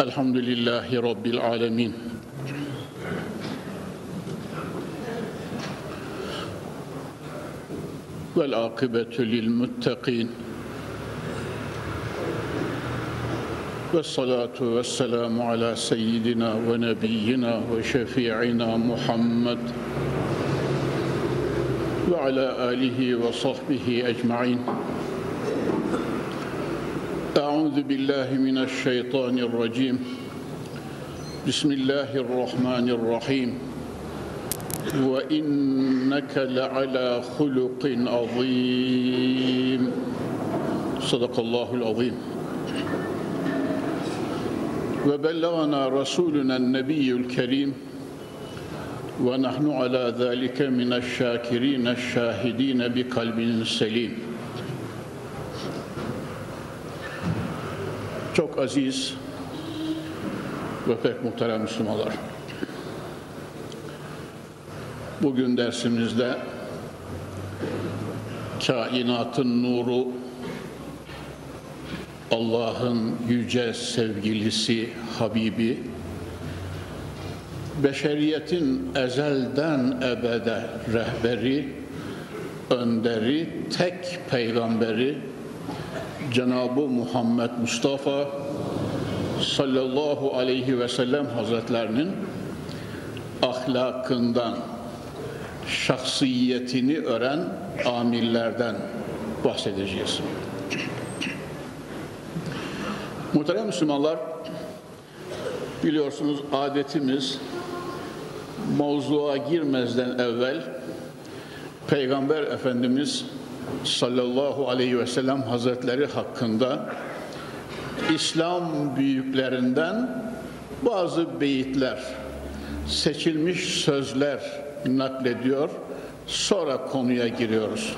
الحمد لله رب العالمين. والعاقبة للمتقين. والصلاة والسلام على سيدنا ونبينا وشفيعنا محمد وعلى آله وصحبه أجمعين. أعوذ بالله من الشيطان الرجيم. بسم الله الرحمن الرحيم. وإنك لعلى خلق عظيم. صدق الله العظيم. وبلغنا رسولنا النبي الكريم. ونحن على ذلك من الشاكرين الشاهدين بقلب سليم. Çok aziz ve pek muhterem Müslümanlar. Bugün dersimizde kainatın nuru, Allah'ın yüce sevgilisi, Habibi, beşeriyetin ezelden ebede rehberi, önderi, tek peygamberi, Cenab-ı Muhammed Mustafa sallallahu aleyhi ve sellem hazretlerinin ahlakından, şahsiyetini öğren amirlerden bahsedeceğiz. Muhterem Müslümanlar, biliyorsunuz adetimiz mevzuğa girmezden evvel Peygamber Efendimiz sallallahu aleyhi ve sellem hazretleri hakkında İslam büyüklerinden bazı beyitler, seçilmiş sözler naklediyor. Sonra konuya giriyoruz.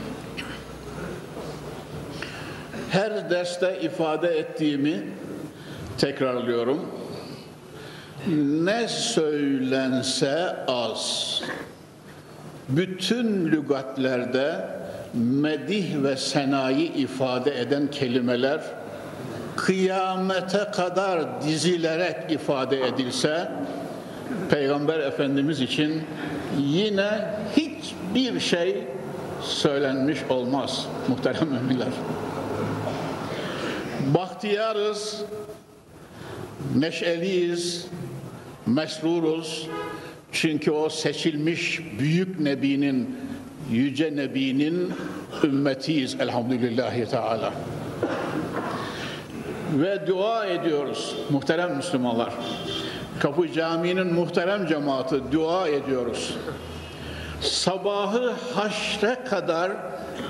Her derste ifade ettiğimi tekrarlıyorum. Ne söylense az. Bütün lügatlerde medih ve senayi ifade eden kelimeler kıyamete kadar dizilerek ifade edilse Peygamber Efendimiz için yine hiçbir şey söylenmiş olmaz muhterem müminler. Bahtiyarız, neşeliyiz, mesruruz. Çünkü o seçilmiş büyük nebinin, yüce nebinin ümmetiyiz elhamdülillahi teala. Ve dua ediyoruz muhterem Müslümanlar. Kapı Camii'nin muhterem cemaati dua ediyoruz. Sabahı haşre kadar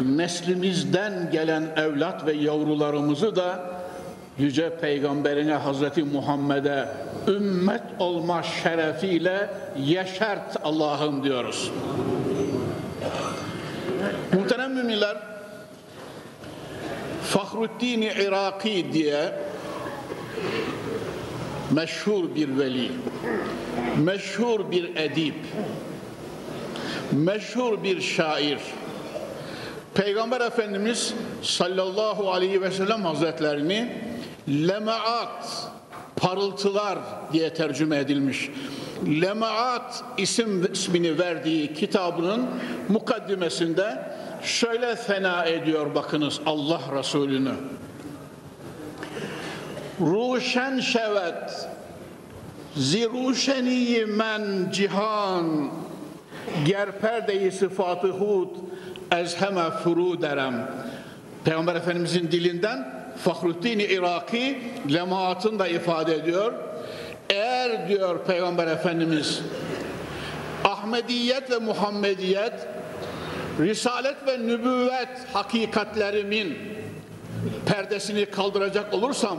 neslimizden gelen evlat ve yavrularımızı da Yüce Peygamberine Hazreti Muhammed'e ümmet olma şerefiyle yeşert Allah'ım diyoruz. Muhterem müminler, Fahruddin Iraki diye meşhur bir veli, meşhur bir edip, meşhur bir şair, Peygamber Efendimiz sallallahu aleyhi ve sellem hazretlerini lemaat, parıltılar diye tercüme edilmiş. Lemaat isim ismini verdiği kitabının mukaddimesinde şöyle fena ediyor bakınız Allah Resulü'nü. Ruşen şevet ziruşeni men cihan ger perdeyi sıfatı hud ezheme furu derem. Peygamber Efendimizin dilinden Fahruddin Iraki lemaatını da ifade ediyor. Eğer diyor Peygamber Efendimiz Ahmediyet ve Muhammediyet Risalet ve nübüvvet hakikatlerimin perdesini kaldıracak olursam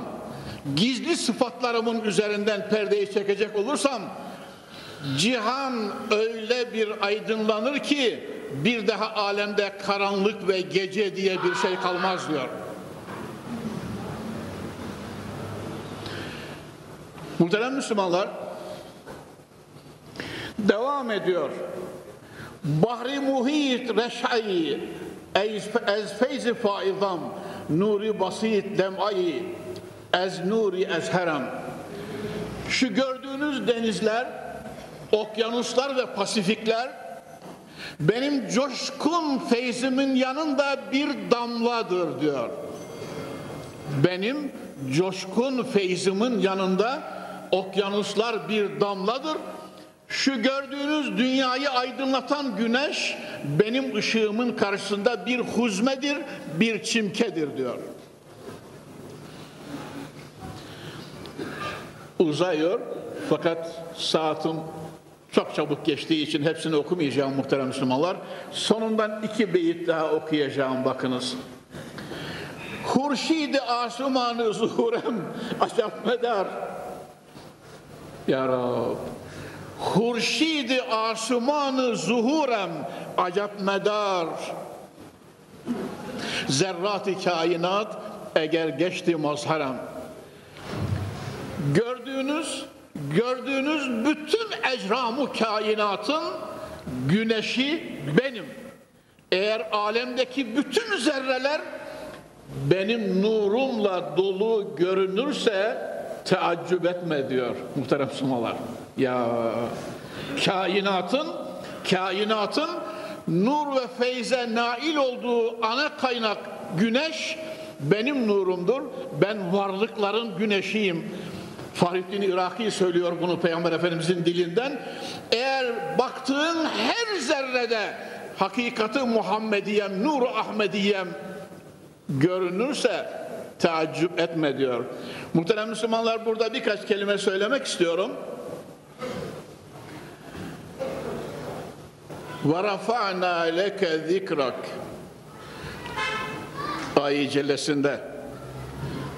gizli sıfatlarımın üzerinden perdeyi çekecek olursam cihan öyle bir aydınlanır ki bir daha alemde karanlık ve gece diye bir şey kalmaz diyor. Muhterem Müslümanlar devam ediyor. Bahri muhit reş'ayı ez feyzi faizam nuri basit dem'ayı ez nuri ezherem Şu gördüğünüz denizler, okyanuslar ve pasifikler benim coşkun feyzimin yanında bir damladır diyor. Benim coşkun feyzimin yanında okyanuslar bir damladır. Şu gördüğünüz dünyayı aydınlatan güneş benim ışığımın karşısında bir huzmedir, bir çimkedir diyor. Uzayıyor fakat saatim çok çabuk geçtiği için hepsini okumayacağım muhterem Müslümanlar. Sonundan iki beyit daha okuyacağım bakınız. Hurşid-i asumanı zuhurem acap medar. Ya Rab. Hurşid-i asumanı zuhurem acap medar. Zerrat-ı kainat eğer geçti mazharem. Gördüğünüz gördüğünüz bütün ecramı kainatın güneşi benim. Eğer alemdeki bütün zerreler benim nurumla dolu görünürse teaccüp etme diyor muhterem sumalar. Ya kainatın kainatın nur ve feyze nail olduğu ana kaynak güneş benim nurumdur. Ben varlıkların güneşiyim. Fahrettin Iraki söylüyor bunu Peygamber Efendimizin dilinden. Eğer baktığın her zerrede hakikati Muhammediyem, nuru Ahmediyem görünürse teaccüp etme diyor. Muhterem Müslümanlar burada birkaç kelime söylemek istiyorum. وَرَفَعْنَا لَكَ ذِكْرَكَ Ayet cellesinde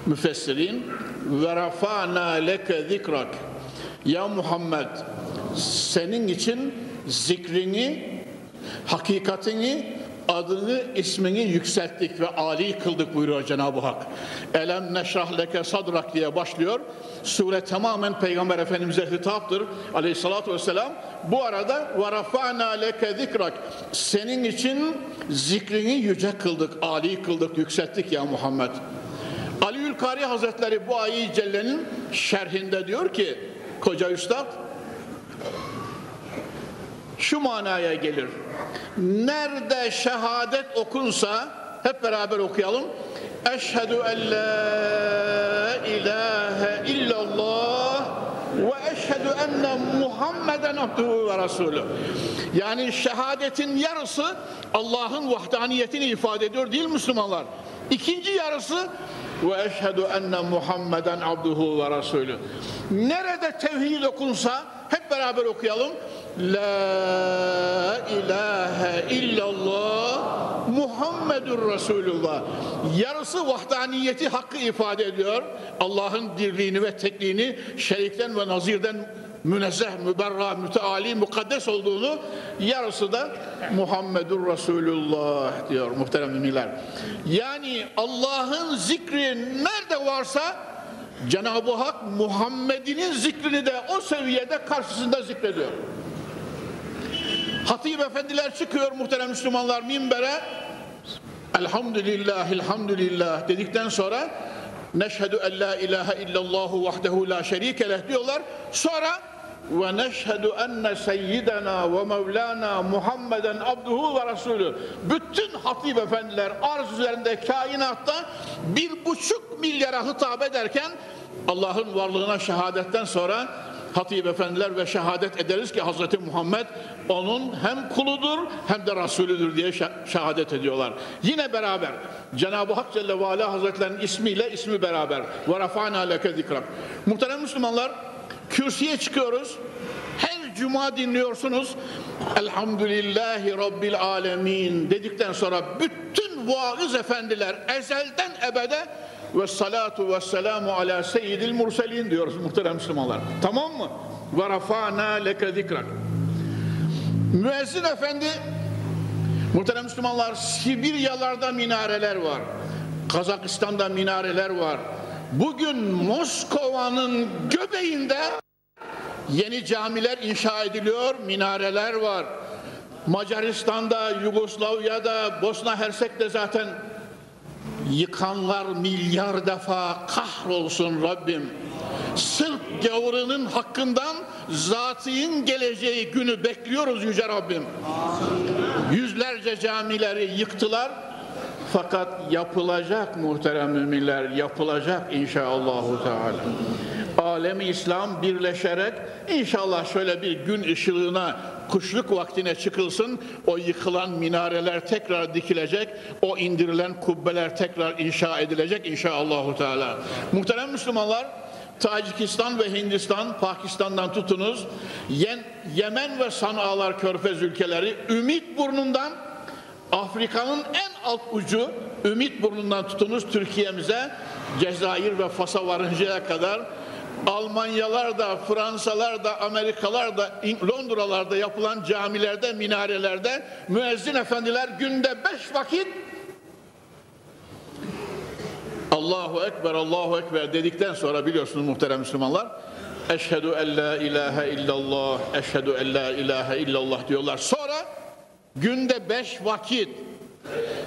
müfessirin ve rafa'na leke zikrak ya Muhammed senin için zikrini hakikatini adını ismini yükselttik ve ali kıldık buyuruyor Cenab-ı Hak. Elem neşrah leke sadrak diye başlıyor. Sure tamamen Peygamber Efendimiz'e hitaptır aleyhissalatü vesselam. Bu arada ve rafa'na leke zikrak senin için zikrini yüce kıldık, ali kıldık, yükselttik ya Muhammed. Ali Ülkari Hazretleri bu ayı cellenin şerhinde diyor ki koca üstad şu manaya gelir. Nerede şehadet okunsa hep beraber okuyalım. Eşhedü en la ilahe illallah ve eşhedü enne Muhammeden abduhu ve resulü. Yani şehadetin yarısı Allah'ın vahdaniyetini ifade ediyor değil Müslümanlar? İkinci yarısı ve eşhedü enne Muhammeden abduhu ve resulü. Nerede tevhid okunsa hep beraber okuyalım. La ilahe illallah Muhammedur Resulullah. Yarısı vahdaniyeti hakkı ifade ediyor. Allah'ın dirliğini ve tekliğini şerikten ve nazirden münezzeh, müberra, müteali, mukaddes olduğunu yarısı da Muhammedur Resulullah diyor muhterem müminler. Yani Allah'ın zikri nerede varsa Cenab-ı Hak Muhammed'inin zikrini de o seviyede karşısında zikrediyor. Hatip efendiler çıkıyor muhterem Müslümanlar minbere. Elhamdülillah, elhamdülillah dedikten sonra neşhedü en la ilahe illallahu vahdehu la şerike leh diyorlar. Sonra enne seyyidena ve mevlana Muhammeden abduhu ve resulü. Bütün hatip efendiler arz üzerinde kainatta bir buçuk milyara hitap ederken Allah'ın varlığına şehadetten sonra hatip efendiler ve şehadet ederiz ki Hazreti Muhammed onun hem kuludur hem de Resulüdür diye şehadet ediyorlar. Yine beraber Cenab-ı Hak Celle ve Ala Hazretlerinin ismiyle ismi beraber ve rafa'na leke zikrak. Muhterem Müslümanlar kürsüye çıkıyoruz. Her cuma dinliyorsunuz. Elhamdülillahi Rabbil Alemin dedikten sonra bütün vaaz efendiler ezelden ebede ve salatu ve selamu ala seyyidil murselin diyoruz muhterem Müslümanlar. Tamam mı? Ve rafa'na leke zikrak. Müezzin efendi muhterem Müslümanlar Sibiryalarda minareler var. Kazakistan'da minareler var. Bugün Moskova'nın göbeğinde yeni camiler inşa ediliyor, minareler var. Macaristan'da, Yugoslavya'da, Bosna Hersek'te zaten Yıkanlar milyar defa kahrolsun Rabbim. Sırf gavurunun hakkından zatının geleceği günü bekliyoruz Yüce Rabbim. Yüzlerce camileri yıktılar. Fakat yapılacak muhterem müminler, yapılacak inşallahü teala. Alemi İslam birleşerek inşallah şöyle bir gün ışığına kuşluk vaktine çıkılsın. O yıkılan minareler tekrar dikilecek. O indirilen kubbeler tekrar inşa edilecek inşallahü teala. Muhterem Müslümanlar Tacikistan ve Hindistan, Pakistan'dan tutunuz, Yemen ve Sana'lar körfez ülkeleri Ümit burnundan Afrika'nın en alt ucu Ümit burnundan tutunuz Türkiye'mize Cezayir ve Fas'a varıncaya kadar Almanyalar da, Fransalar da, Amerikalar da, Londralarda yapılan camilerde, minarelerde müezzin efendiler günde beş vakit Allahu Ekber, Allahu Ekber dedikten sonra biliyorsunuz muhterem Müslümanlar Eşhedü en la ilahe illallah, eşhedü en la ilahe illallah diyorlar. Sonra günde beş vakit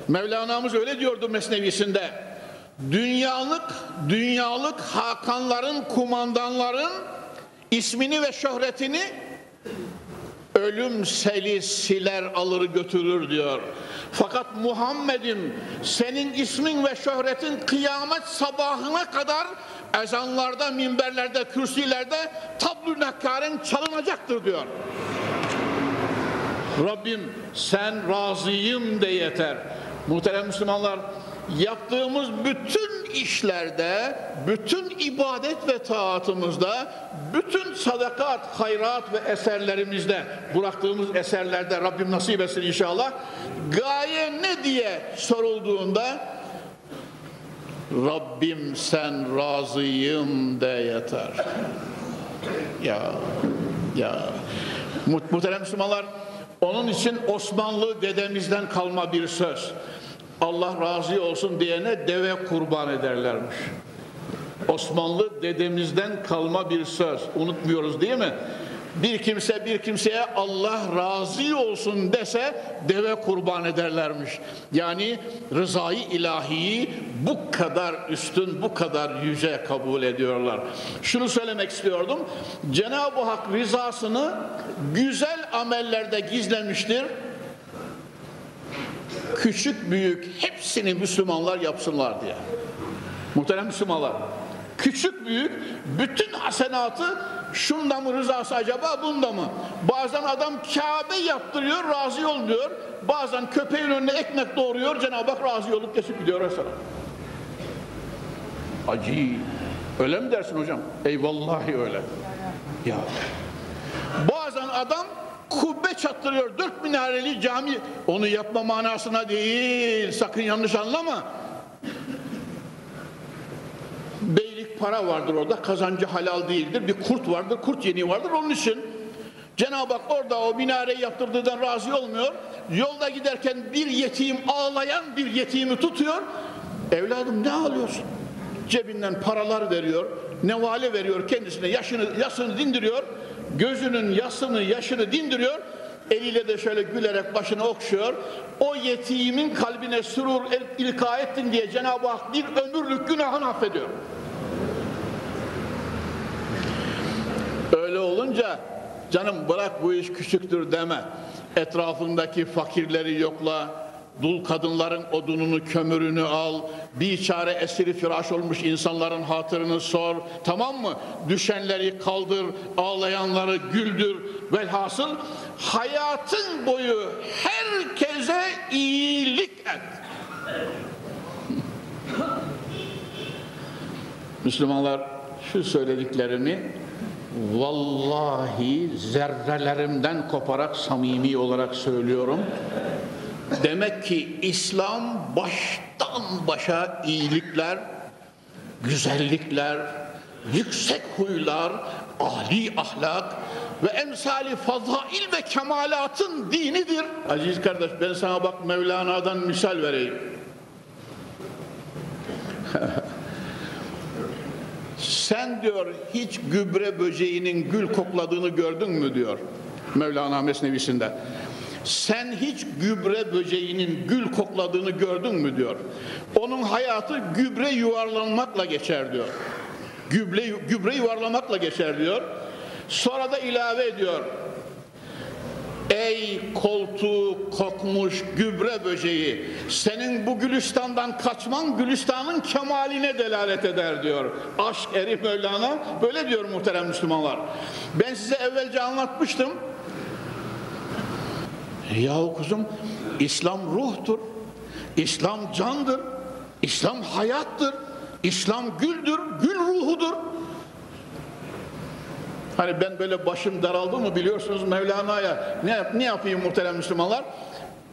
Mevlana'mız öyle diyordu Mesnevisinde dünyalık dünyalık hakanların kumandanların ismini ve şöhretini ölüm seli siler alır götürür diyor. Fakat Muhammed'im senin ismin ve şöhretin kıyamet sabahına kadar ezanlarda, minberlerde, kürsülerde tablu nakaren çalınacaktır diyor. Rabbim sen razıyım de yeter. Muhterem Müslümanlar yaptığımız bütün işlerde, bütün ibadet ve taatımızda, bütün sadakat, hayrat ve eserlerimizde, bıraktığımız eserlerde Rabbim nasip etsin inşallah. Gaye ne diye sorulduğunda Rabbim sen razıyım de yeter. Ya, ya. Muhterem Müslümanlar, onun için Osmanlı dedemizden kalma bir söz. Allah razı olsun diyene deve kurban ederlermiş. Osmanlı dedemizden kalma bir söz. Unutmuyoruz değil mi? Bir kimse bir kimseye Allah razı olsun dese deve kurban ederlermiş. Yani rızayı ilahiyi bu kadar üstün, bu kadar yüce kabul ediyorlar. Şunu söylemek istiyordum. Cenab-ı Hak rızasını güzel amellerde gizlemiştir küçük büyük hepsini Müslümanlar yapsınlar diye. Muhterem Müslümanlar. Küçük büyük bütün hasenatı şunda mı rızası acaba bunda mı? Bazen adam Kabe yaptırıyor razı olmuyor. Bazen köpeğin önüne ekmek doğuruyor Cenab-ı Hak razı olup geçip gidiyor mesela. Acı. Öyle mi dersin hocam? Eyvallahi öyle. Ya. Bazen adam kubbe çattırıyor. Dört minareli cami. Onu yapma manasına değil. Sakın yanlış anlama. Beylik para vardır orada. Kazancı halal değildir. Bir kurt vardır. Kurt yeni vardır. Onun için Cenab-ı Hak orada o minareyi yaptırdığından razı olmuyor. Yolda giderken bir yetim ağlayan bir yetimi tutuyor. Evladım ne ağlıyorsun? Cebinden paralar veriyor. Nevale veriyor kendisine. Yaşını, yaşını dindiriyor gözünün yasını, yaşını dindiriyor. Eliyle de şöyle gülerek başını okşuyor. O yetimin kalbine sürur ilka ettin diye Cenab-ı Hak bir ömürlük günahını affediyor. Öyle olunca canım bırak bu iş küçüktür deme. Etrafındaki fakirleri yokla, Dul kadınların odununu, kömürünü al. Bir çare esiri firaş olmuş insanların hatırını sor. Tamam mı? Düşenleri kaldır, ağlayanları güldür. Velhasıl hayatın boyu herkese iyilik et. Müslümanlar şu söylediklerimi vallahi zerrelerimden koparak samimi olarak söylüyorum. Demek ki İslam baştan başa iyilikler, güzellikler, yüksek huylar, âli ahlak ve emsali fazail ve kemalatın dinidir. Aziz kardeş ben sana bak Mevlana'dan misal vereyim. Sen diyor hiç gübre böceğinin gül kokladığını gördün mü diyor Mevlana Mesnevisinde. sen hiç gübre böceğinin gül kokladığını gördün mü diyor. Onun hayatı gübre yuvarlanmakla geçer diyor. Gübre, gübre yuvarlamakla geçer diyor. Sonra da ilave ediyor. Ey koltuğu kokmuş gübre böceği senin bu Gülistan'dan kaçman Gülistan'ın kemaline delalet eder diyor. Aşk eri Mevlana böyle diyor muhterem Müslümanlar. Ben size evvelce anlatmıştım. Yahu kuzum İslam ruhtur. İslam candır. İslam hayattır. İslam güldür, gül ruhudur. Hani ben böyle başım daraldı mı biliyorsunuz Mevlana'ya ne, ne yapayım muhterem Müslümanlar?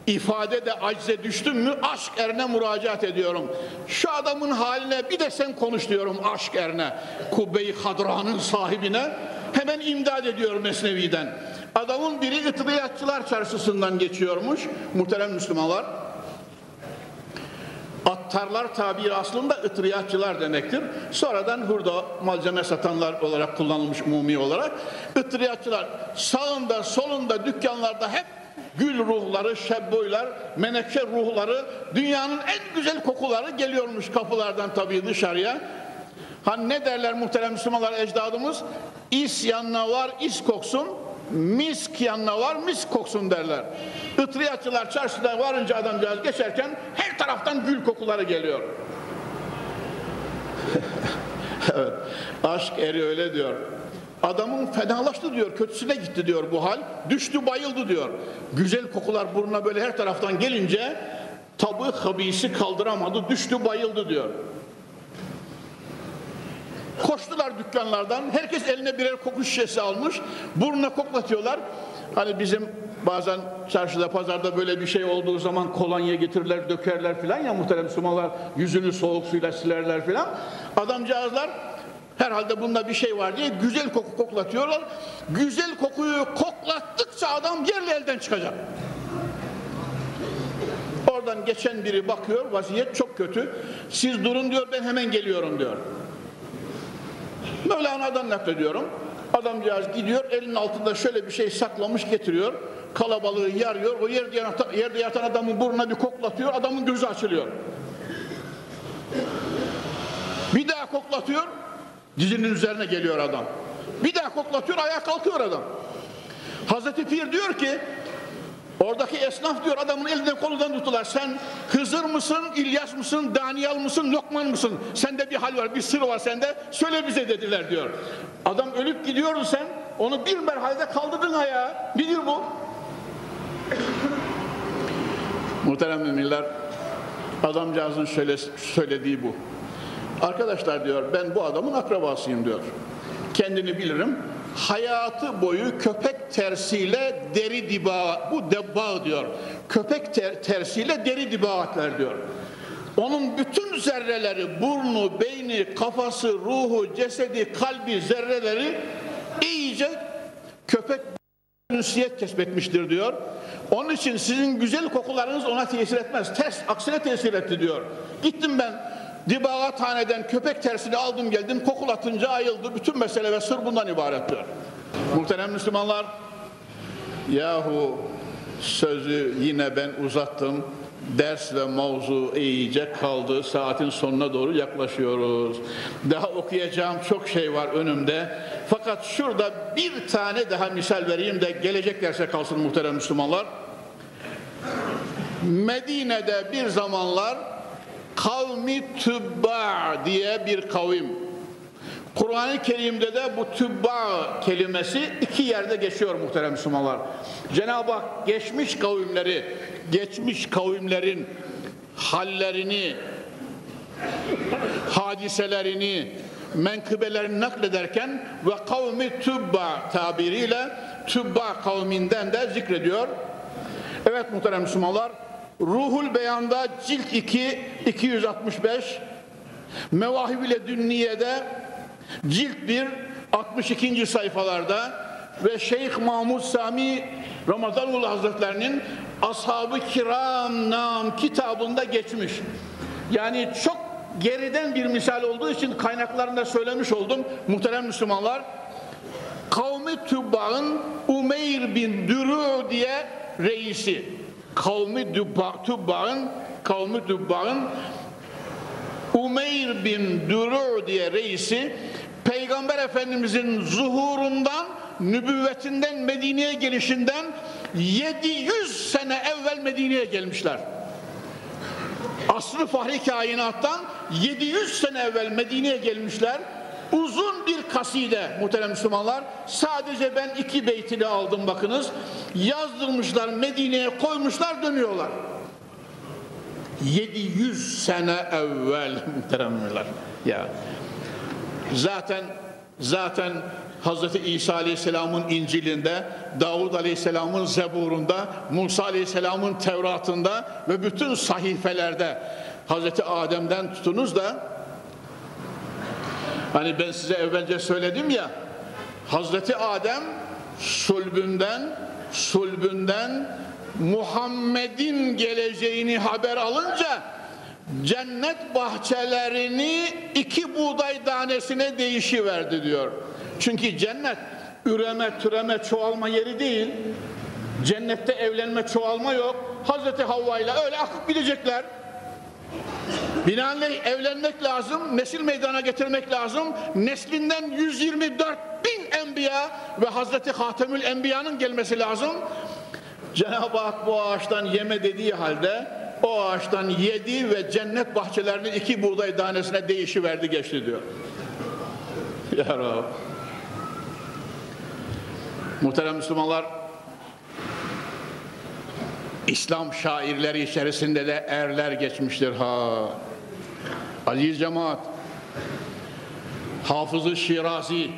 İfade de acize düştüm mü aşk erine müracaat ediyorum. Şu adamın haline bir de sen konuş diyorum aşk erine. Kubbe-i Hadra'nın sahibine hemen imdad ediyor Mesnevi'den. Adamın biri ıtriyatçılar çarşısından geçiyormuş muhterem Müslümanlar. Attarlar tabiri aslında ıtriyatçılar demektir. Sonradan hurda malzeme satanlar olarak kullanılmış umumi olarak. Itriyatçılar sağında solunda dükkanlarda hep gül ruhları, şebboylar, menekşe ruhları, dünyanın en güzel kokuları geliyormuş kapılardan tabii dışarıya. Hani ne derler muhterem Müslümanlar ecdadımız? İs yanına var, is koksun, misk yanına var, misk koksun derler. Itriyatçılar çarşıda varınca adamcağız geçerken her taraftan gül kokuları geliyor. evet, aşk eri öyle diyor. Adamın fenalaştı diyor, kötüsüne gitti diyor bu hal. Düştü bayıldı diyor. Güzel kokular burnuna böyle her taraftan gelince tabi habisi kaldıramadı, düştü bayıldı diyor. Koştular dükkanlardan. Herkes eline birer koku şişesi almış. Burnuna koklatıyorlar. Hani bizim bazen çarşıda pazarda böyle bir şey olduğu zaman kolonya getirirler dökerler filan ya muhterem Müslümanlar yüzünü soğuk suyla silerler filan. Adamcağızlar herhalde bunda bir şey var diye güzel koku koklatıyorlar. Güzel kokuyu koklattıkça adam yerli elden çıkacak. Oradan geçen biri bakıyor vaziyet çok kötü. Siz durun diyor ben hemen geliyorum diyor. Mevlana'dan naklediyorum. Adamcağız gidiyor elinin altında şöyle bir şey saklamış getiriyor. Kalabalığı yarıyor. O yerde yatan, yerde yatan adamın burnuna bir koklatıyor. Adamın gözü açılıyor. Bir daha koklatıyor. Dizinin üzerine geliyor adam. Bir daha koklatıyor ayağa kalkıyor adam. Hazreti Pir diyor ki Oradaki esnaf diyor adamın elinden kolundan tuttular. Sen Hızır mısın, İlyas mısın, Daniyal mısın, Lokman mısın? Sende bir hal var, bir sır var sende. Söyle bize dediler diyor. Adam ölüp gidiyordu sen. Onu bir merhalede kaldırdın ayağa. Nedir bu? Muhterem müminler, adamcağızın şöyle söylediği bu. Arkadaşlar diyor ben bu adamın akrabasıyım diyor. Kendini bilirim hayatı boyu köpek tersiyle deri diba bu debba diyor. Köpek ter, tersiyle deri dibaatler diyor. Onun bütün zerreleri, burnu, beyni, kafası, ruhu, cesedi, kalbi, zerreleri iyice köpek ünsiyet kesbetmiştir diyor. Onun için sizin güzel kokularınız ona tesir etmez. Ters, aksine tesir etti diyor. Gittim ben Dibağathaneden köpek tersini aldım geldim kokulatınca ayıldı. Bütün mesele ve sır bundan ibarettir. Muhterem Müslümanlar yahu sözü yine ben uzattım. Ders ve mavzu iyice kaldı. Saatin sonuna doğru yaklaşıyoruz. Daha okuyacağım çok şey var önümde. Fakat şurada bir tane daha misal vereyim de gelecek derse kalsın muhterem Müslümanlar. Medine'de bir zamanlar kavmi tübba diye bir kavim. Kur'an-ı Kerim'de de bu tübba kelimesi iki yerde geçiyor muhterem Müslümanlar. Cenab-ı Hak geçmiş kavimleri, geçmiş kavimlerin hallerini, hadiselerini, menkıbelerini naklederken ve kavmi tübba tabiriyle tübba kavminden de zikrediyor. Evet muhterem Müslümanlar, Ruhul Beyan'da cilt 2 265 Mevahib ile Dünniye'de cilt 1 62. sayfalarda ve Şeyh Mahmud Sami Ramazanul Hazretlerinin Ashab-ı Kiram Nam kitabında geçmiş. Yani çok geriden bir misal olduğu için kaynaklarında söylemiş oldum muhterem Müslümanlar. Kavmi Tübba'ın Umeyr bin Dürü diye reisi kavmi Tubba'ın kavmi Tubba'ın Umeyr bin Duru diye reisi Peygamber Efendimizin zuhurundan nübüvvetinden Medine'ye gelişinden 700 sene evvel Medine'ye gelmişler. Aslı Fahri Kainat'tan 700 sene evvel Medine'ye gelmişler. Uzun bir kaside muhterem Müslümanlar. Sadece ben iki beytini aldım bakınız. Yazdırmışlar Medine'ye koymuşlar dönüyorlar. 700 sene evvel muhteremler. Ya zaten zaten Hz. İsa Aleyhisselam'ın İncil'inde, Davud Aleyhisselam'ın Zebur'unda, Musa Aleyhisselam'ın Tevrat'ında ve bütün sahifelerde Hz. Adem'den tutunuz da hani ben size evvelce söyledim ya Hz. Adem sulbünden sulbünden Muhammed'in geleceğini haber alınca cennet bahçelerini iki buğday tanesine değişiverdi diyor. Çünkü cennet üreme, türeme, çoğalma yeri değil. Cennette evlenme, çoğalma yok. Hazreti Havva ile öyle akıp gidecekler. Binaenaleyh evlenmek lazım, nesil meydana getirmek lazım. Neslinden 124 bin enbiya ve Hazreti Hatemül Enbiya'nın gelmesi lazım. Cenab-ı Hak bu ağaçtan yeme dediği halde o ağaçtan yedi ve cennet bahçelerinin iki buğday tanesine değişiverdi geçti diyor. Ya Rab. Muhterem Müslümanlar, İslam şairleri içerisinde de erler geçmiştir ha. Aziz cemaat, Hafız-ı Şirazi,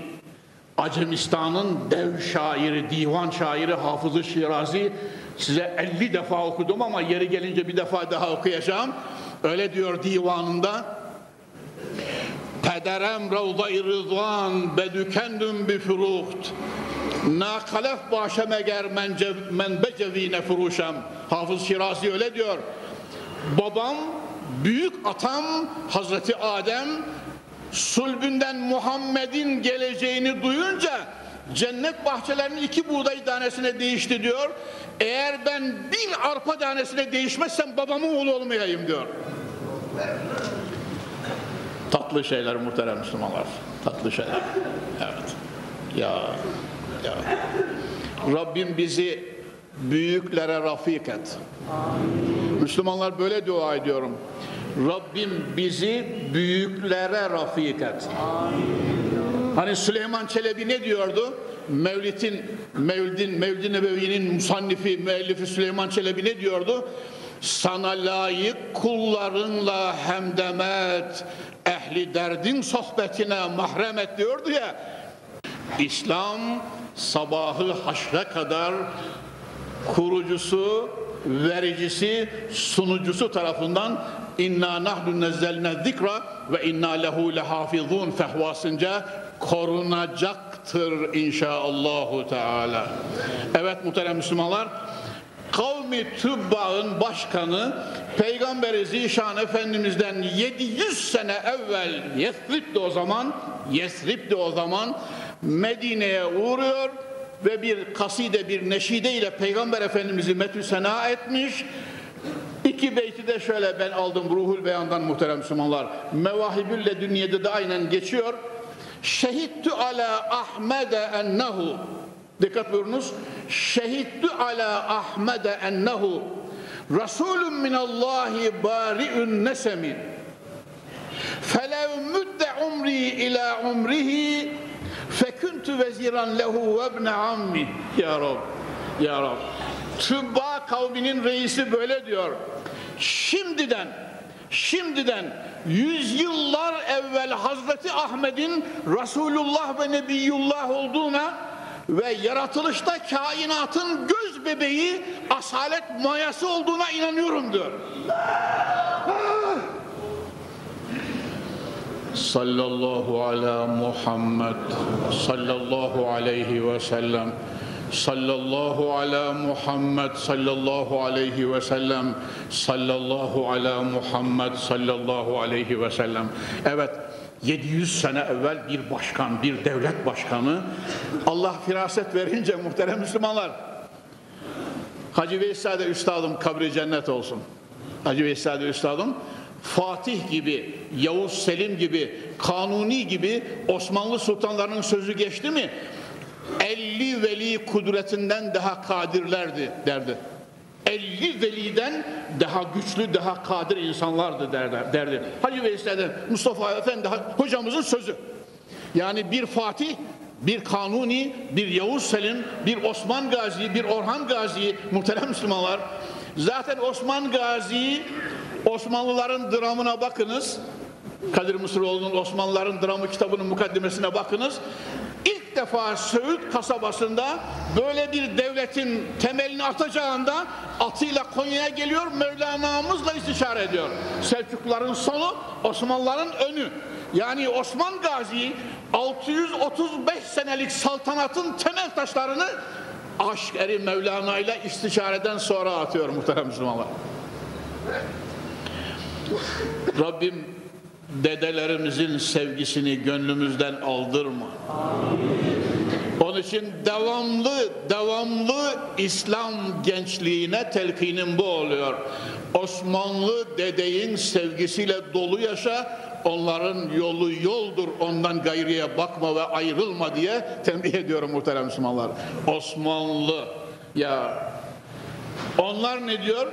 Acemistan'ın dev şairi, divan şairi Hafız-ı Şirazi size 50 defa okudum ama yeri gelince bir defa daha okuyacağım. Öyle diyor divanında. Pederem ravda-i rızvan bedükendüm bi furuht. Nakalef başem eğer men becevine furuşem. Hafız Şirazi öyle diyor. Babam, büyük atam Hazreti Adem sulbünden Muhammed'in geleceğini duyunca cennet bahçelerinin iki buğday tanesine değişti diyor. Eğer ben bin arpa tanesine değişmezsem babamın oğlu olmayayım diyor. Tatlı şeyler muhterem Müslümanlar. Tatlı şeyler. Evet. Ya, ya. Rabbim bizi büyüklere rafik et. Müslümanlar böyle dua ediyorum. Rabbim bizi büyüklere rafik et. Hani Süleyman Çelebi ne diyordu? Mevlid'in, Mevlid'in, Mevlid-i musannifi, müellifi Süleyman Çelebi ne diyordu? Sana layık kullarınla hemdemet, ehli derdin sohbetine mahremet diyordu ya. İslam sabahı haşre kadar kurucusu, vericisi, sunucusu tarafından inna nahnu nezzelne zikra ve inna lehu lehafizun fehvasınca korunacaktır inşaallahu teala. Evet muhterem Müslümanlar kavmi Tübba'ın başkanı Peygamberi Zişan Efendimiz'den 700 sene evvel Yesrib'de o zaman Yesrib'de o zaman Medine'ye uğruyor ve bir kaside bir neşide ile Peygamber Efendimiz'i metü sena etmiş İki beyti de şöyle ben aldım Ruhul Beyan'dan muhterem Müslümanlar. Mevahibül Ledünye'de de aynen geçiyor. Şehittu ala Ahmede ennehu Dikkat buyurunuz. Şehittu ala Ahmede ennehu Resulün minallahi bari'ün nesemi Felev müdde umri ila umrihi Feküntü veziran lehu ve ibne ammi Ya Rab Ya Rab Tübba kavminin reisi böyle diyor. Şimdiden, şimdiden yüzyıllar evvel Hazreti Ahmet'in Resulullah ve Nebiyullah olduğuna ve yaratılışta kainatın göz bebeği asalet mayası olduğuna inanıyorum diyor. Sallallahu ala Muhammed sallallahu aleyhi ve sellem. Sallallahu ala Muhammed sallallahu aleyhi ve sellem. Sallallahu ala Muhammed sallallahu aleyhi ve sellem. Evet 700 sene evvel bir başkan, bir devlet başkanı Allah firaset verince muhterem Müslümanlar. Hacı Veysade Üstadım kabri cennet olsun. Hacı Veysade Üstadım Fatih gibi, Yavuz Selim gibi, Kanuni gibi Osmanlı sultanlarının sözü geçti mi? 50 veli kudretinden daha kadirlerdi derdi. 50 veliden daha güçlü, daha kadir insanlardı derdi. derdi. Hacı Veysel'den Mustafa Efendi hocamızın sözü. Yani bir Fatih, bir Kanuni, bir Yavuz Selim, bir Osman Gazi, bir Orhan Gazi muhterem Müslümanlar. Zaten Osman Gazi Osmanlıların dramına bakınız. Kadir Mısıroğlu'nun Osmanlıların dramı kitabının mukaddimesine bakınız. İlk defa Söğüt kasabasında böyle bir devletin temelini atacağında atıyla Konya'ya geliyor, Mevlana'mızla istişare ediyor. Selçukluların sonu, Osmanlıların önü. Yani Osman Gazi 635 senelik saltanatın temel taşlarını aşk eri Mevlana ile istişareden sonra atıyor muhterem Müslümanlar. Rabbim dedelerimizin sevgisini gönlümüzden aldırma. Onun için devamlı, devamlı İslam gençliğine telkinin bu oluyor. Osmanlı dedeyin sevgisiyle dolu yaşa, onların yolu yoldur, ondan gayriye bakma ve ayrılma diye tembih ediyorum muhterem Müslümanlar. Osmanlı, ya onlar ne diyor?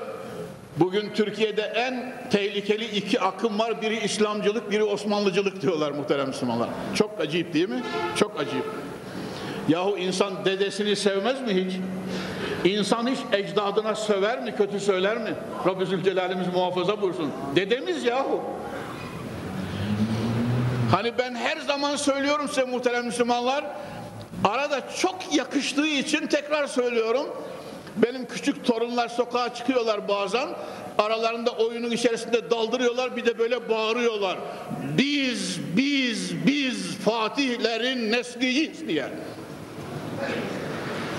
Bugün Türkiye'de en tehlikeli iki akım var. Biri İslamcılık, biri Osmanlıcılık diyorlar muhterem Müslümanlar. Çok acayip değil mi? Çok acayip. Yahu insan dedesini sevmez mi hiç? İnsan hiç ecdadına söver mi, kötü söyler mi? Rabbi Zülcelal'imiz muhafaza buyursun. Dedemiz yahu. Hani ben her zaman söylüyorum size muhterem Müslümanlar, arada çok yakıştığı için tekrar söylüyorum. Benim küçük torunlar sokağa çıkıyorlar bazen. Aralarında oyunun içerisinde daldırıyorlar bir de böyle bağırıyorlar. Biz, biz, biz Fatihlerin nesliyiz diye.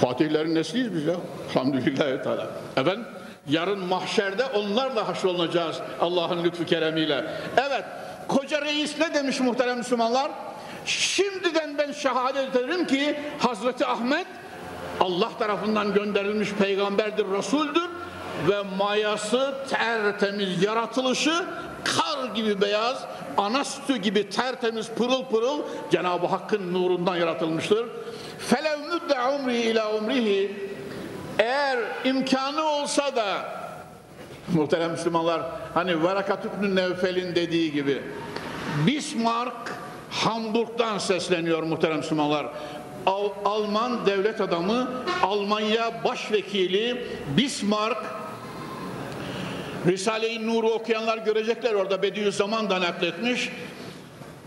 Fatihlerin nesliyiz biz ya. Elhamdülillahi Teala. Efendim yarın mahşerde onlarla haşrolunacağız Allah'ın lütfu keremiyle. Evet koca reis ne demiş muhterem Müslümanlar? Şimdiden ben şehadet ederim ki Hazreti Ahmet Allah tarafından gönderilmiş peygamberdir, Resul'dür ve mayası tertemiz yaratılışı kar gibi beyaz, ana sütü gibi tertemiz pırıl pırıl Cenab-ı Hakk'ın nurundan yaratılmıştır. Felev müdde umri ila umrihi eğer imkanı olsa da muhterem Müslümanlar hani Varakat İbn Nevfel'in dediği gibi Bismarck Hamburg'dan sesleniyor muhterem Müslümanlar. Al Alman devlet adamı, Almanya başvekili Bismarck Risale-i Nur'u okuyanlar görecekler orada Bediüzzaman nakletmiş.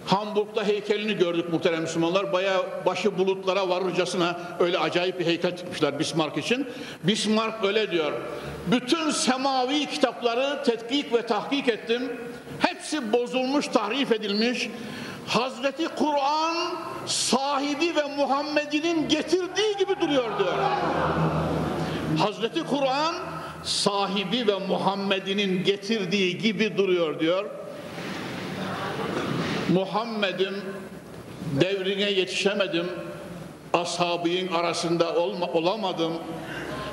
Hamburg'da heykelini gördük muhterem Müslümanlar. Baya başı bulutlara varırcasına öyle acayip bir heykel çıkmışlar Bismarck için. Bismarck öyle diyor. Bütün semavi kitapları tetkik ve tahkik ettim. Hepsi bozulmuş, tahrif edilmiş. Hazreti Kur'an sahibi ve Muhammed'inin getirdiği gibi duruyor diyor. Hazreti Kur'an sahibi ve Muhammed'inin getirdiği gibi duruyor diyor. Muhammed'im devrine yetişemedim. Ashabının arasında olma, olamadım.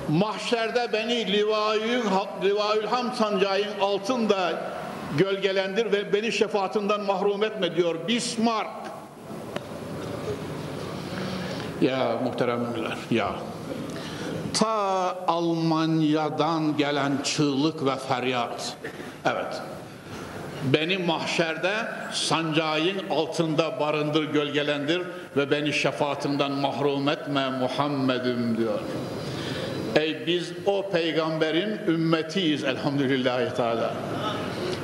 Mahşerde beni Livayül, Ham sancağın altında gölgelendir ve beni şefaatinden mahrum etme diyor Bismarck. Ya muhteremler ya ta Almanya'dan gelen çığlık ve feryat. Evet. Beni mahşerde sancağın altında barındır, gölgelendir ve beni şefaatinden mahrum etme Muhammed'im diyor. Ey biz o peygamberin ümmetiyiz elhamdülillahi teala.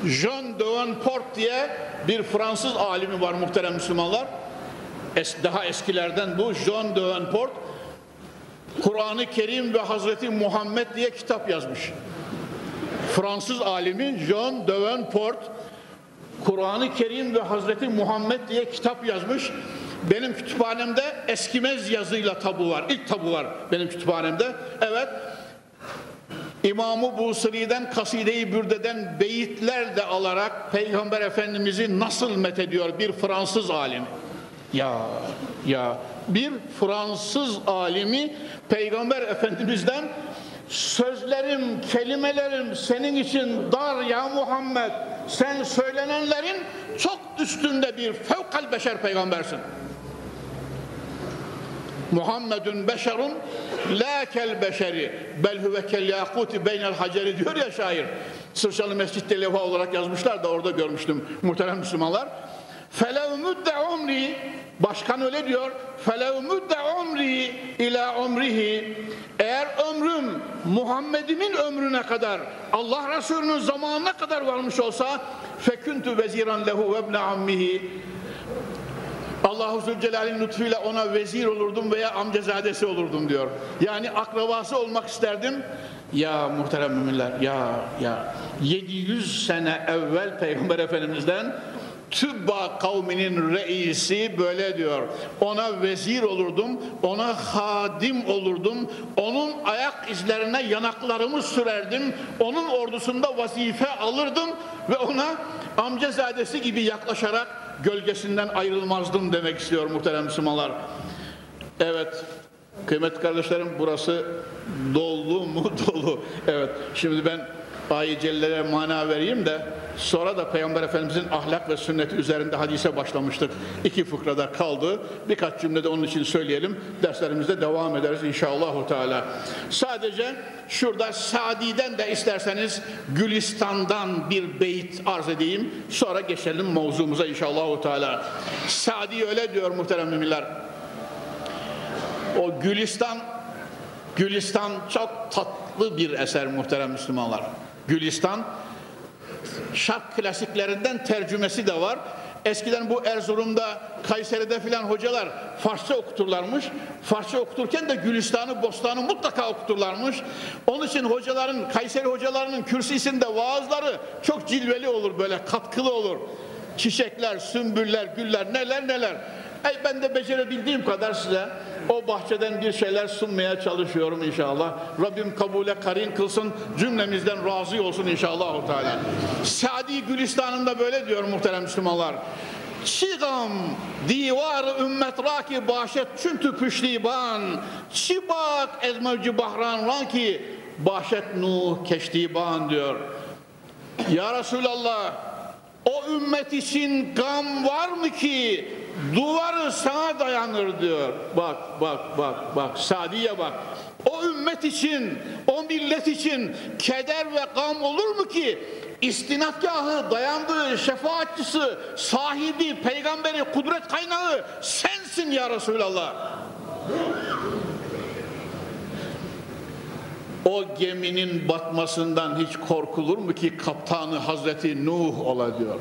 Jean Davenport diye bir Fransız alimi var muhterem Müslümanlar. Es, daha eskilerden bu Jean Davenport Kur'an-ı Kerim ve Hazreti Muhammed diye kitap yazmış. Fransız alimi Jean Davenport Kur'an-ı Kerim ve Hazreti Muhammed diye kitap yazmış. Benim kütüphanemde eskimez yazıyla tabu var. İlk tabu var benim kütüphanemde. Evet. İmam-ı Busri'den Kaside-i Bürde'den beyitler de alarak Peygamber Efendimiz'i nasıl methediyor bir Fransız alim. Ya ya bir Fransız alimi Peygamber Efendimiz'den sözlerim, kelimelerim senin için dar ya Muhammed. Sen söylenenlerin çok üstünde bir fevkal beşer peygambersin. Muhammedun beşerun la kel beşeri bel huve kel yakuti beynel haceri diyor ya şair. Sırçalı Mescid'de levha olarak yazmışlar da orada görmüştüm muhterem Müslümanlar. Felev müdde umri başkan öyle diyor. Felev müdde umri ila umrihi eğer ömrüm Muhammed'imin ömrüne kadar Allah Resulü'nün zamanına kadar varmış olsa feküntü veziran lehu ve ammihi Allahu Zülcelal'in lütfuyla ona vezir olurdum veya amcazadesi olurdum diyor. Yani akrabası olmak isterdim. Ya muhterem müminler ya ya 700 sene evvel Peygamber Efendimiz'den Tübba kavminin reisi böyle diyor. Ona vezir olurdum, ona hadim olurdum, onun ayak izlerine yanaklarımı sürerdim, onun ordusunda vazife alırdım ve ona amcazadesi gibi yaklaşarak gölgesinden ayrılmazdım demek istiyor muhterem Müslümanlar. Evet, kıymetli kardeşlerim burası dolu mu dolu. Evet, şimdi ben ayet mana vereyim de sonra da Peygamber Efendimizin ahlak ve sünneti üzerinde hadise başlamıştık. İki fıkrada kaldı. Birkaç cümlede onun için söyleyelim. Derslerimizde devam ederiz inşallah. Teala. Sadece şurada Sadi'den de isterseniz Gülistan'dan bir beyit arz edeyim. Sonra geçelim mevzumuza inşallah. Teala. Sadi öyle diyor muhterem müminler. O Gülistan Gülistan çok tatlı bir eser muhterem Müslümanlar. Gülistan şark klasiklerinden tercümesi de var. Eskiden bu Erzurum'da, Kayseri'de filan hocalar Farsça okuturlarmış. Farsça okuturken de Gülistan'ı, Bostan'ı mutlaka okuturlarmış. Onun için hocaların, Kayseri hocalarının kürsüsünde vaazları çok cilveli olur böyle, katkılı olur. Çiçekler, sümbüller, güller, neler neler. Ey ben de becerebildiğim kadar size o bahçeden bir şeyler sunmaya çalışıyorum inşallah. Rabbim kabule karin kılsın, cümlemizden razı olsun inşallah. Teala. Sadi Gülistan'ında böyle diyor muhterem Müslümanlar. Çiğam divar ümmet raki başet çüntü püştiban Çibak ezmevci bahran ranki başet nuh keştiban diyor. Ya Resulallah o ümmet için gam var mı ki duvarı sana dayanır diyor. Bak bak bak bak Sadiye bak. O ümmet için, o millet için keder ve gam olur mu ki istinadgahı, dayandığı şefaatçisi, sahibi, peygamberi, kudret kaynağı sensin ya Resulallah. O geminin batmasından hiç korkulur mu ki kaptanı Hazreti Nuh ola diyor.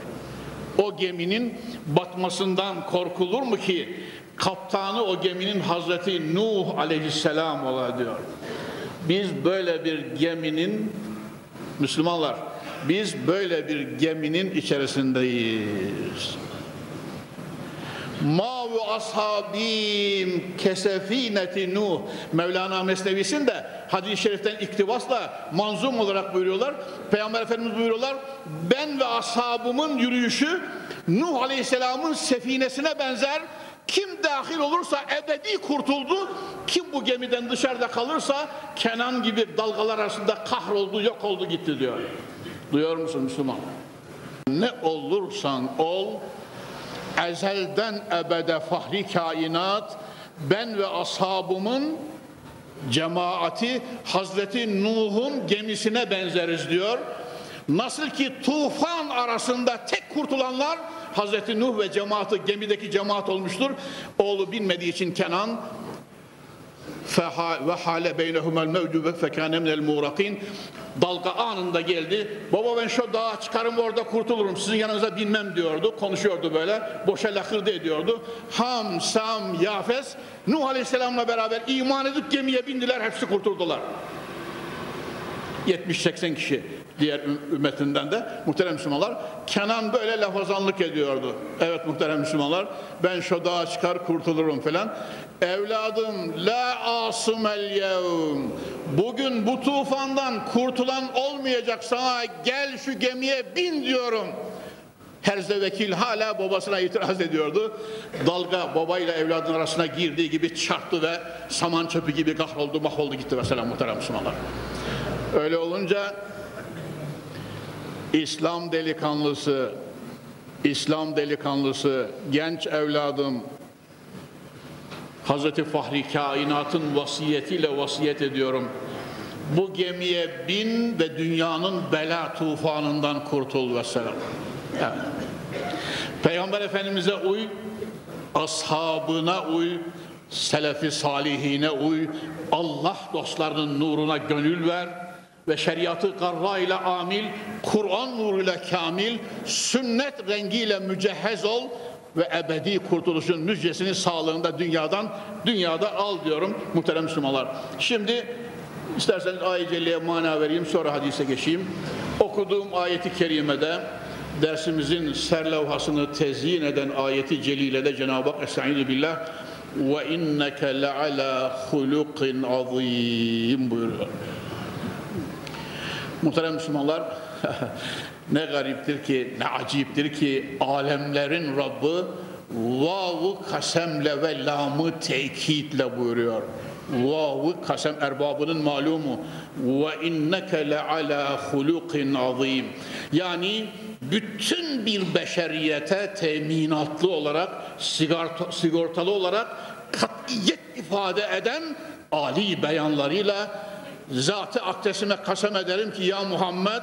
O geminin batmasından korkulur mu ki kaptanı o geminin Hazreti Nuh aleyhisselam ola diyor. Biz böyle bir geminin Müslümanlar biz böyle bir geminin içerisindeyiz. Mavu ashabim kesefineti Nuh Mevlana Mesnevisinde hadis-i şeriften iktibasla manzum olarak buyuruyorlar. Peygamber Efendimiz buyuruyorlar. Ben ve ashabımın yürüyüşü Nuh Aleyhisselam'ın sefinesine benzer. Kim dahil olursa ebedi kurtuldu. Kim bu gemiden dışarıda kalırsa Kenan gibi dalgalar arasında kahroldu, yok oldu gitti diyor. Duyuyor musun Müslüman? Ne olursan ol, ezelden ebede fahri kainat, ben ve ashabımın cemaati Hazreti Nuh'un gemisine benzeriz diyor. Nasıl ki tufan arasında tek kurtulanlar Hazreti Nuh ve cemaati gemideki cemaat olmuştur. Oğlu bilmediği için Kenan ve hale beynehumel mevcu fekâne minel muğrakin dalga anında geldi. Baba ben şu dağa çıkarım orada kurtulurum. Sizin yanınıza binmem diyordu. Konuşuyordu böyle. Boşa lakırdı ediyordu. Ham, Sam, Yafes Nuh Aleyhisselam'la beraber iman edip gemiye bindiler. Hepsi kurtuldular. 70-80 kişi diğer ümmetinden de muhterem Müslümanlar Kenan böyle lafazanlık ediyordu. Evet muhterem Müslümanlar ben şu dağa çıkar kurtulurum falan. Evladım la asımel yevm bugün bu tufandan kurtulan olmayacak sana gel şu gemiye bin diyorum. Herze vekil hala babasına itiraz ediyordu. Dalga babayla evladın arasına girdiği gibi çarptı ve saman çöpü gibi kahroldu mahvoldu gitti mesela muhterem Müslümanlar. Öyle olunca İslam delikanlısı, İslam delikanlısı, genç evladım, Hazreti Fahri Kainat'ın vasiyetiyle vasiyet ediyorum. Bu gemiye bin ve dünyanın bela tufanından kurtul ve selam. Evet. Peygamber Efendimiz'e uy, ashabına uy, selefi salihine uy, Allah dostlarının nuruna gönül ver ve şeriatı garra ile amil, Kur'an nuruyla kamil, sünnet rengiyle mücehhez ol ve ebedi kurtuluşun müjdesini sağlığında dünyadan dünyada al diyorum muhterem Müslümanlar. Şimdi isterseniz ayet celliye mana vereyim sonra hadise geçeyim. Okuduğum ayeti kerimede dersimizin serlevhasını tezyin eden ayeti celilede Cenab-ı Hak Estaizu billah ve inneke leala hulukin azim buyuruyor. Muhterem Müslümanlar ne gariptir ki ne aciptir ki alemlerin Rabbi vavu kasemle ve lamı tekitle buyuruyor. Vavu kasem erbabının malumu ve inneke le ala hulukin azim. Yani bütün bir beşeriyete teminatlı olarak sigorta, sigortalı olarak katiyet ifade eden ali beyanlarıyla zatı akdesime kasem ederim ki ya Muhammed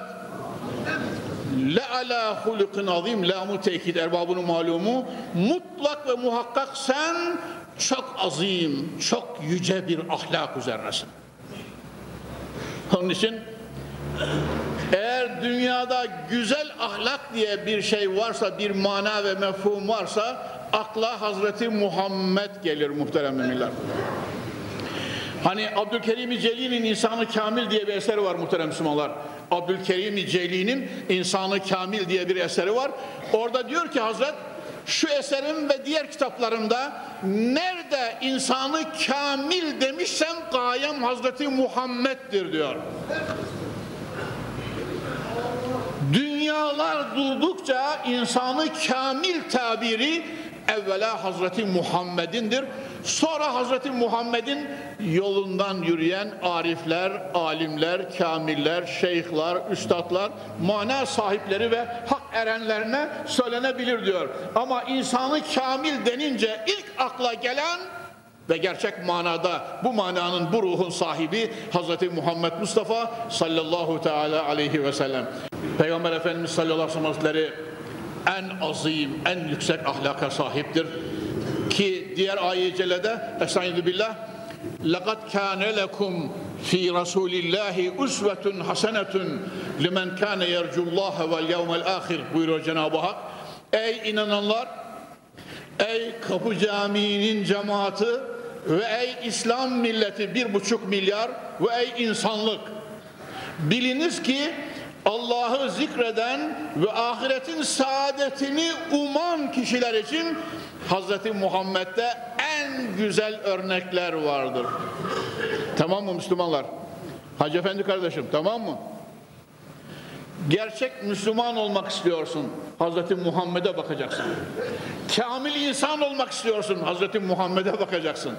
le ala hulukin azim lamu tekid erbabının malumu mutlak ve muhakkak sen çok azim, çok yüce bir ahlak üzerinesin. Onun için eğer dünyada güzel ahlak diye bir şey varsa, bir mana ve mefhum varsa akla Hazreti Muhammed gelir muhterem müminler. Hani Abdülkerim-i Celi'nin İnsanı Kamil diye bir eseri var muhterem Müslümanlar. Abdülkerim-i Celi'nin İnsanı Kamil diye bir eseri var. Orada diyor ki Hazret şu eserim ve diğer kitaplarımda nerede insanı kamil demişsem gayem Hazreti Muhammed'dir diyor. Dünyalar durdukça insanı kamil tabiri evvela Hazreti Muhammed'indir. Sonra Hazreti Muhammed'in yolundan yürüyen arifler, alimler, kamiller, şeyhler, üstadlar, mana sahipleri ve hak erenlerine söylenebilir diyor. Ama insanı kamil denince ilk akla gelen ve gerçek manada bu mananın bu ruhun sahibi Hazreti Muhammed Mustafa sallallahu teala aleyhi ve sellem. Peygamber Efendimiz sallallahu aleyhi ve sellem en azim, en yüksek ahlaka sahiptir. Ki diğer ayet-i celede Estaizu billah لَقَدْ كَانَ لَكُمْ فِي رَسُولِ اللّٰهِ اُسْوَةٌ حَسَنَةٌ لِمَنْ كَانَ يَرْجُ اللّٰهَ وَالْيَوْمَ الْآخِرِ buyuruyor Cenab-ı Hak. Ey inananlar, ey Kapı Camii'nin cemaati ve ey İslam milleti bir buçuk milyar ve ey insanlık. Biliniz ki Allah'ı zikreden ve ahiretin saadetini uman kişiler için Hazreti Muhammed'de en güzel örnekler vardır. Tamam mı Müslümanlar? Hacı Efendi kardeşim tamam mı? Gerçek Müslüman olmak istiyorsun. Hazreti Muhammed'e bakacaksın. Kamil insan olmak istiyorsun. Hazreti Muhammed'e bakacaksın.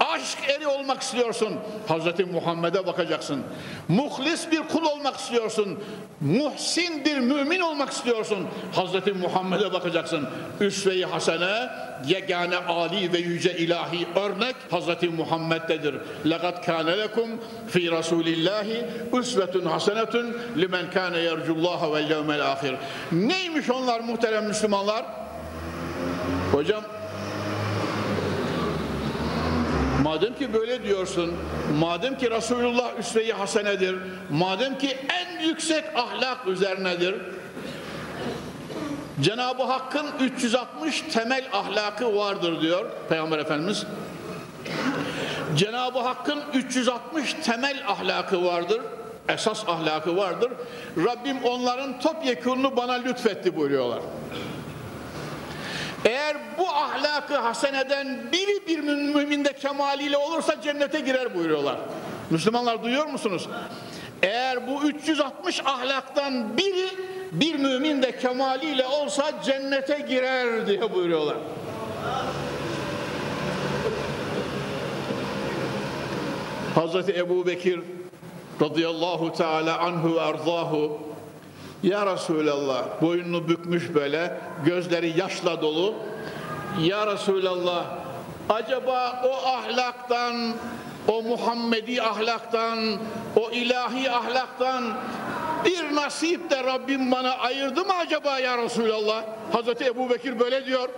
Aşk eri olmak istiyorsun. Hazreti Muhammed'e bakacaksın. Muhlis bir kul olmak istiyorsun. Muhsin bir mümin olmak istiyorsun. Hazreti Muhammed'e bakacaksın. Üsve-i hasene yegane ali ve yüce ilahi örnek Hazreti Muhammed'dedir. Lekat kâne lekum fi rasulillahi üsvetun hasenetun limen kâne yercullaha vel yevmel ahir. Neymiş Neymiş onlar muhterem Müslümanlar? Hocam Madem ki böyle diyorsun, madem ki Resulullah üsve-i hasenedir, madem ki en yüksek ahlak üzerinedir, Cenab-ı Hakk'ın 360 temel ahlakı vardır diyor Peygamber Efendimiz. Cenab-ı Hakk'ın 360 temel ahlakı vardır, esas ahlakı vardır. Rabbim onların topyekununu bana lütfetti buyuruyorlar. Eğer bu ahlakı haseneden biri bir müminde kemaliyle olursa cennete girer buyuruyorlar. Müslümanlar duyuyor musunuz? Eğer bu 360 ahlaktan biri bir mümin de kemaliyle olsa cennete girer diye buyuruyorlar. Hazreti Ebu Bekir radıyallahu teala anhu arzahu. Ya Resulallah boynunu bükmüş böyle gözleri yaşla dolu. Ya Resulallah acaba o ahlaktan o Muhammedi ahlaktan o ilahi ahlaktan bir nasip de Rabbim bana ayırdı mı acaba ya Resulallah? Hazreti Ebu Bekir böyle diyor.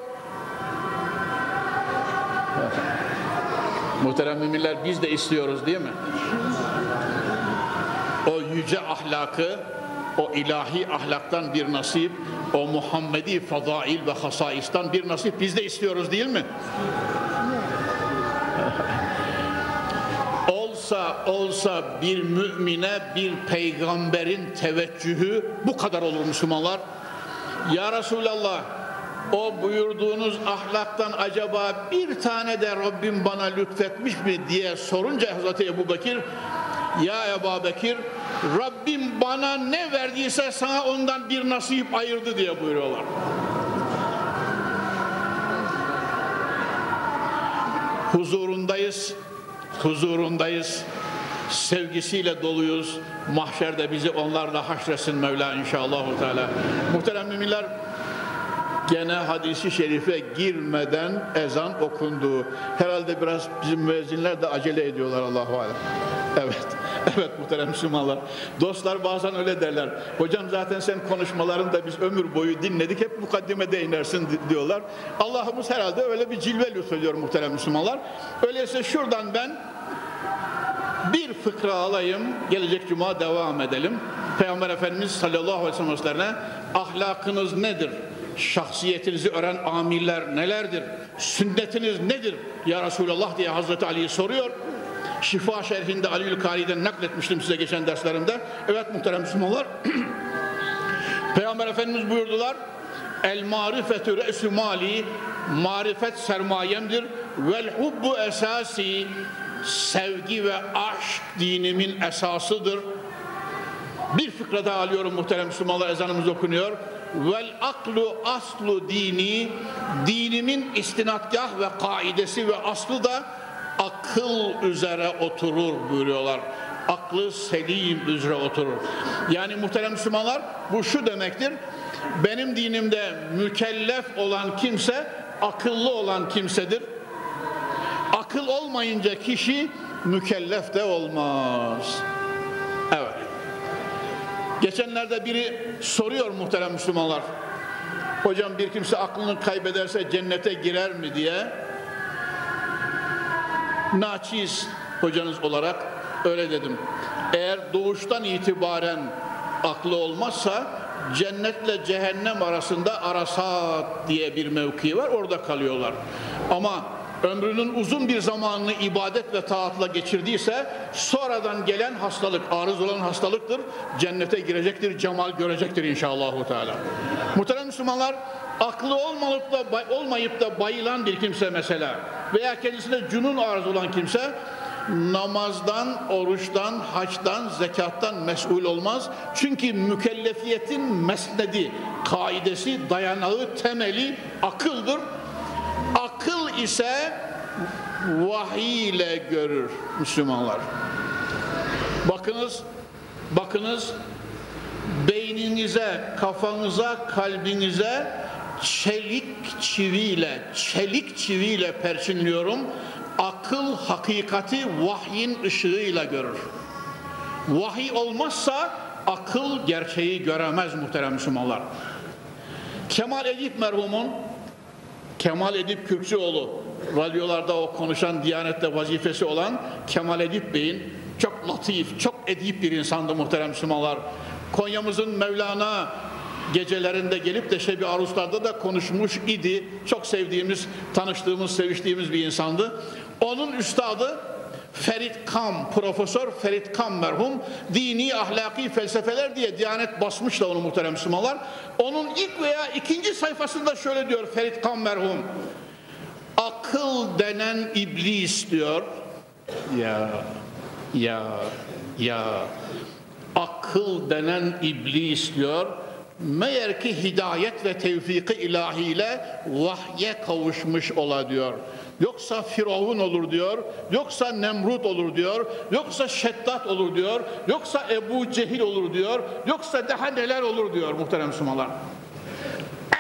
Muhterem müminler biz de istiyoruz değil mi? O yüce ahlakı, o ilahi ahlaktan bir nasip, o Muhammedi fadail ve hasaistan bir nasip biz de istiyoruz değil mi? olsa olsa bir mümine bir peygamberin teveccühü bu kadar olur Müslümanlar. Ya Resulallah o buyurduğunuz ahlaktan acaba bir tane de Rabbim bana lütfetmiş mi diye sorunca Hazreti Ebu Bekir ya Ebu Bekir Rabbim bana ne verdiyse sana ondan bir nasip ayırdı diye buyuruyorlar. Huzurundayız, huzurundayız, sevgisiyle doluyuz. Mahşerde bizi onlarla haşresin Mevla inşallah. Teala. Muhterem müminler, gene hadisi şerife girmeden ezan okundu. Herhalde biraz bizim müezzinler de acele ediyorlar Allahu alem. Evet. Evet muhterem Müslümanlar. Dostlar bazen öyle derler. Hocam zaten sen konuşmalarını biz ömür boyu dinledik. Hep mukaddimede inersin diyorlar. Allah'ımız herhalde öyle bir cilve lütfediyor muhterem Müslümanlar. Öyleyse şuradan ben bir fıkra alayım. Gelecek cuma devam edelim. Peygamber Efendimiz sallallahu aleyhi ve sellem'e ahlakınız nedir? Şahsiyetinizi öğren amiller nelerdir? Sünnetiniz nedir? Ya Resulallah diye Hazreti Ali'yi soruyor. Şifa şerhinde Aliül Kari'den nakletmiştim size geçen derslerimde. Evet muhterem Müslümanlar. Peygamber Efendimiz buyurdular. El marifetü re'sü mali marifet sermayemdir. Vel hubbu esasi sevgi ve aşk dinimin esasıdır. Bir fıkra daha alıyorum muhterem Müslümanlar ezanımız okunuyor. Vel aklu aslu dini dinimin istinadgah ve kaidesi ve aslı da akıl üzere oturur buyuruyorlar. Aklı selim üzere oturur. Yani muhterem Müslümanlar bu şu demektir. Benim dinimde mükellef olan kimse akıllı olan kimsedir. Akıl olmayınca kişi mükellef de olmaz. Geçenlerde biri soruyor muhterem Müslümanlar. Hocam bir kimse aklını kaybederse cennete girer mi diye naçiz hocanız olarak öyle dedim. Eğer doğuştan itibaren aklı olmazsa cennetle cehennem arasında arasat diye bir mevki var orada kalıyorlar. Ama ömrünün uzun bir zamanını ibadet ve taatla geçirdiyse sonradan gelen hastalık, arız olan hastalıktır. Cennete girecektir, cemal görecektir inşallah. Teala. Muhterem Müslümanlar, aklı olmayıp da, olmayıp da bayılan bir kimse mesela veya kendisine cunun arz olan kimse namazdan, oruçtan, haçtan, zekattan mesul olmaz. Çünkü mükellefiyetin mesnedi, kaidesi, dayanağı, temeli akıldır. İse vahiy ile görür Müslümanlar. Bakınız, bakınız beyninize, kafanıza, kalbinize çelik çiviyle, çelik çiviyle perçinliyorum. Akıl hakikati vahyin ışığıyla görür. Vahiy olmazsa akıl gerçeği göremez muhterem Müslümanlar. Kemal Edip merhumun Kemal Edip Kürkçüoğlu radyolarda o konuşan Diyanet'te vazifesi olan Kemal Edip Bey'in çok latif, çok edip bir insandı muhterem Müslümanlar. Konya'mızın Mevlana gecelerinde gelip de Şebi Aruslar'da da konuşmuş idi. Çok sevdiğimiz, tanıştığımız, seviştiğimiz bir insandı. Onun üstadı Ferit Kam, Profesör Ferit Kam merhum dini ahlaki felsefeler diye Diyanet basmış da onu muhterem Müslümanlar. Onun ilk veya ikinci sayfasında şöyle diyor Ferit Kam merhum. Akıl denen iblis diyor. Ya, ya, ya. Akıl denen iblis diyor Meğer ki hidayet ve tevfiki ilahiyle vahye kavuşmuş ola diyor. Yoksa Firavun olur diyor, yoksa Nemrut olur diyor, yoksa Şeddat olur diyor, yoksa Ebu Cehil olur diyor, yoksa daha neler olur diyor muhterem Müslümanlar.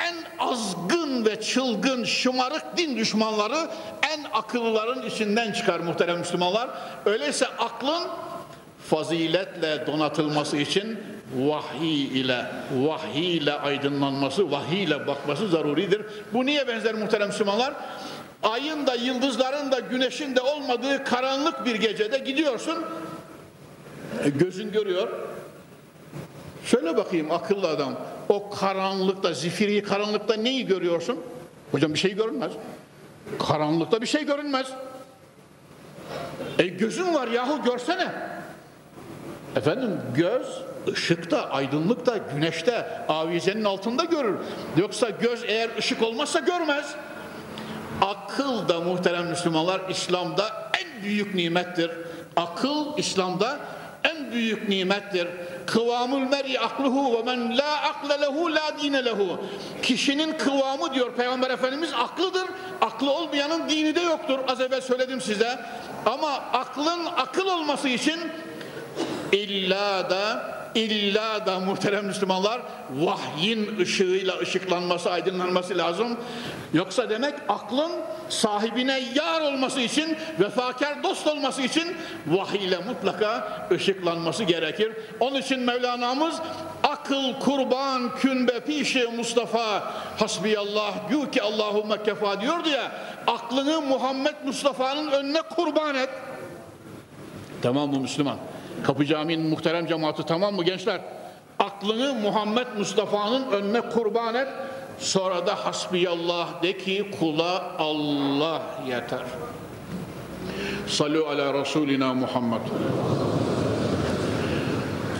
En azgın ve çılgın şımarık din düşmanları en akıllıların içinden çıkar muhterem Müslümanlar. Öyleyse aklın faziletle donatılması için vahiy ile vahiy ile aydınlanması, vahiy ile bakması zaruridir. Bu niye benzer muhterem Müslümanlar? Ayın da yıldızların da güneşin de olmadığı karanlık bir gecede gidiyorsun. E, gözün görüyor. Şöyle bakayım akıllı adam. O karanlıkta, zifiri karanlıkta neyi görüyorsun? Hocam bir şey görünmez. Karanlıkta bir şey görünmez. E gözün var yahu görsene. Efendim göz ışıkta, aydınlıkta, güneşte, avizenin altında görür. Yoksa göz eğer ışık olmazsa görmez. Akıl da muhterem Müslümanlar İslam'da en büyük nimettir. Akıl İslam'da en büyük nimettir. Kıvamul mer'i akluhu ve men la akle lehu la dine lehu. Kişinin kıvamı diyor Peygamber Efendimiz aklıdır. Aklı olmayanın dini de yoktur. Az evvel söyledim size. Ama aklın akıl olması için illa da illa da muhterem Müslümanlar vahyin ışığıyla ışıklanması, aydınlanması lazım. Yoksa demek aklın sahibine yar olması için, vefakar dost olması için vahiy ile mutlaka ışıklanması gerekir. Onun için Mevlana'mız akıl kurban künbe pişi Mustafa hasbiyallah gü ki Allahümme kefa diyordu ya aklını Muhammed Mustafa'nın önüne kurban et. Tamam mı Müslüman? Kapı Camii'nin muhterem cemaati tamam mı gençler? Aklını Muhammed Mustafa'nın önüne kurban et. Sonra da hasbiyallah de ki kula Allah yeter. Salü ala Resulina Muhammed.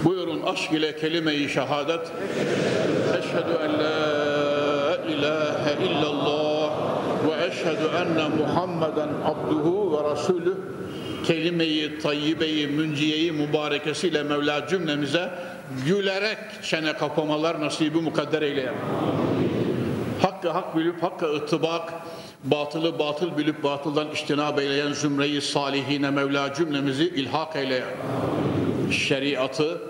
Buyurun aşk ile kelime-i şehadet. Eşhedü en la ilahe illallah ve eşhedü enne Muhammeden abduhu ve resulüh kelime-i tayyibeyi, münciyeyi mübarekesiyle Mevla cümlemize gülerek çene kapamalar nasibi mukadder eyle. Hakkı hak bilip hakka ıttıbak, batılı batıl bilip batıldan iştinab eyleyen zümreyi salihine Mevla cümlemizi ilhak eyle. Şeriatı,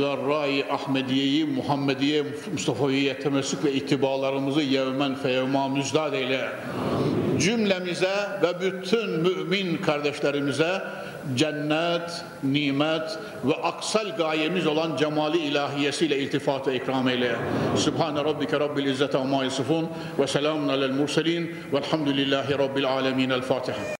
Zarra-i Ahmediye'yi, Muhammediye, Mustafa'yı temessük ve itibalarımızı yevmen feyevma müzdad eyle cümlemize ve bütün mümin kardeşlerimize cennet, nimet ve aksal gayemiz olan cemali ilahiyesiyle iltifatı ikram eyle. Sübhane Rabbike Rabbil İzzete Amma Yasifun ve selamun alel murselin velhamdülillahi Rabbil Alemin. El Fatiha.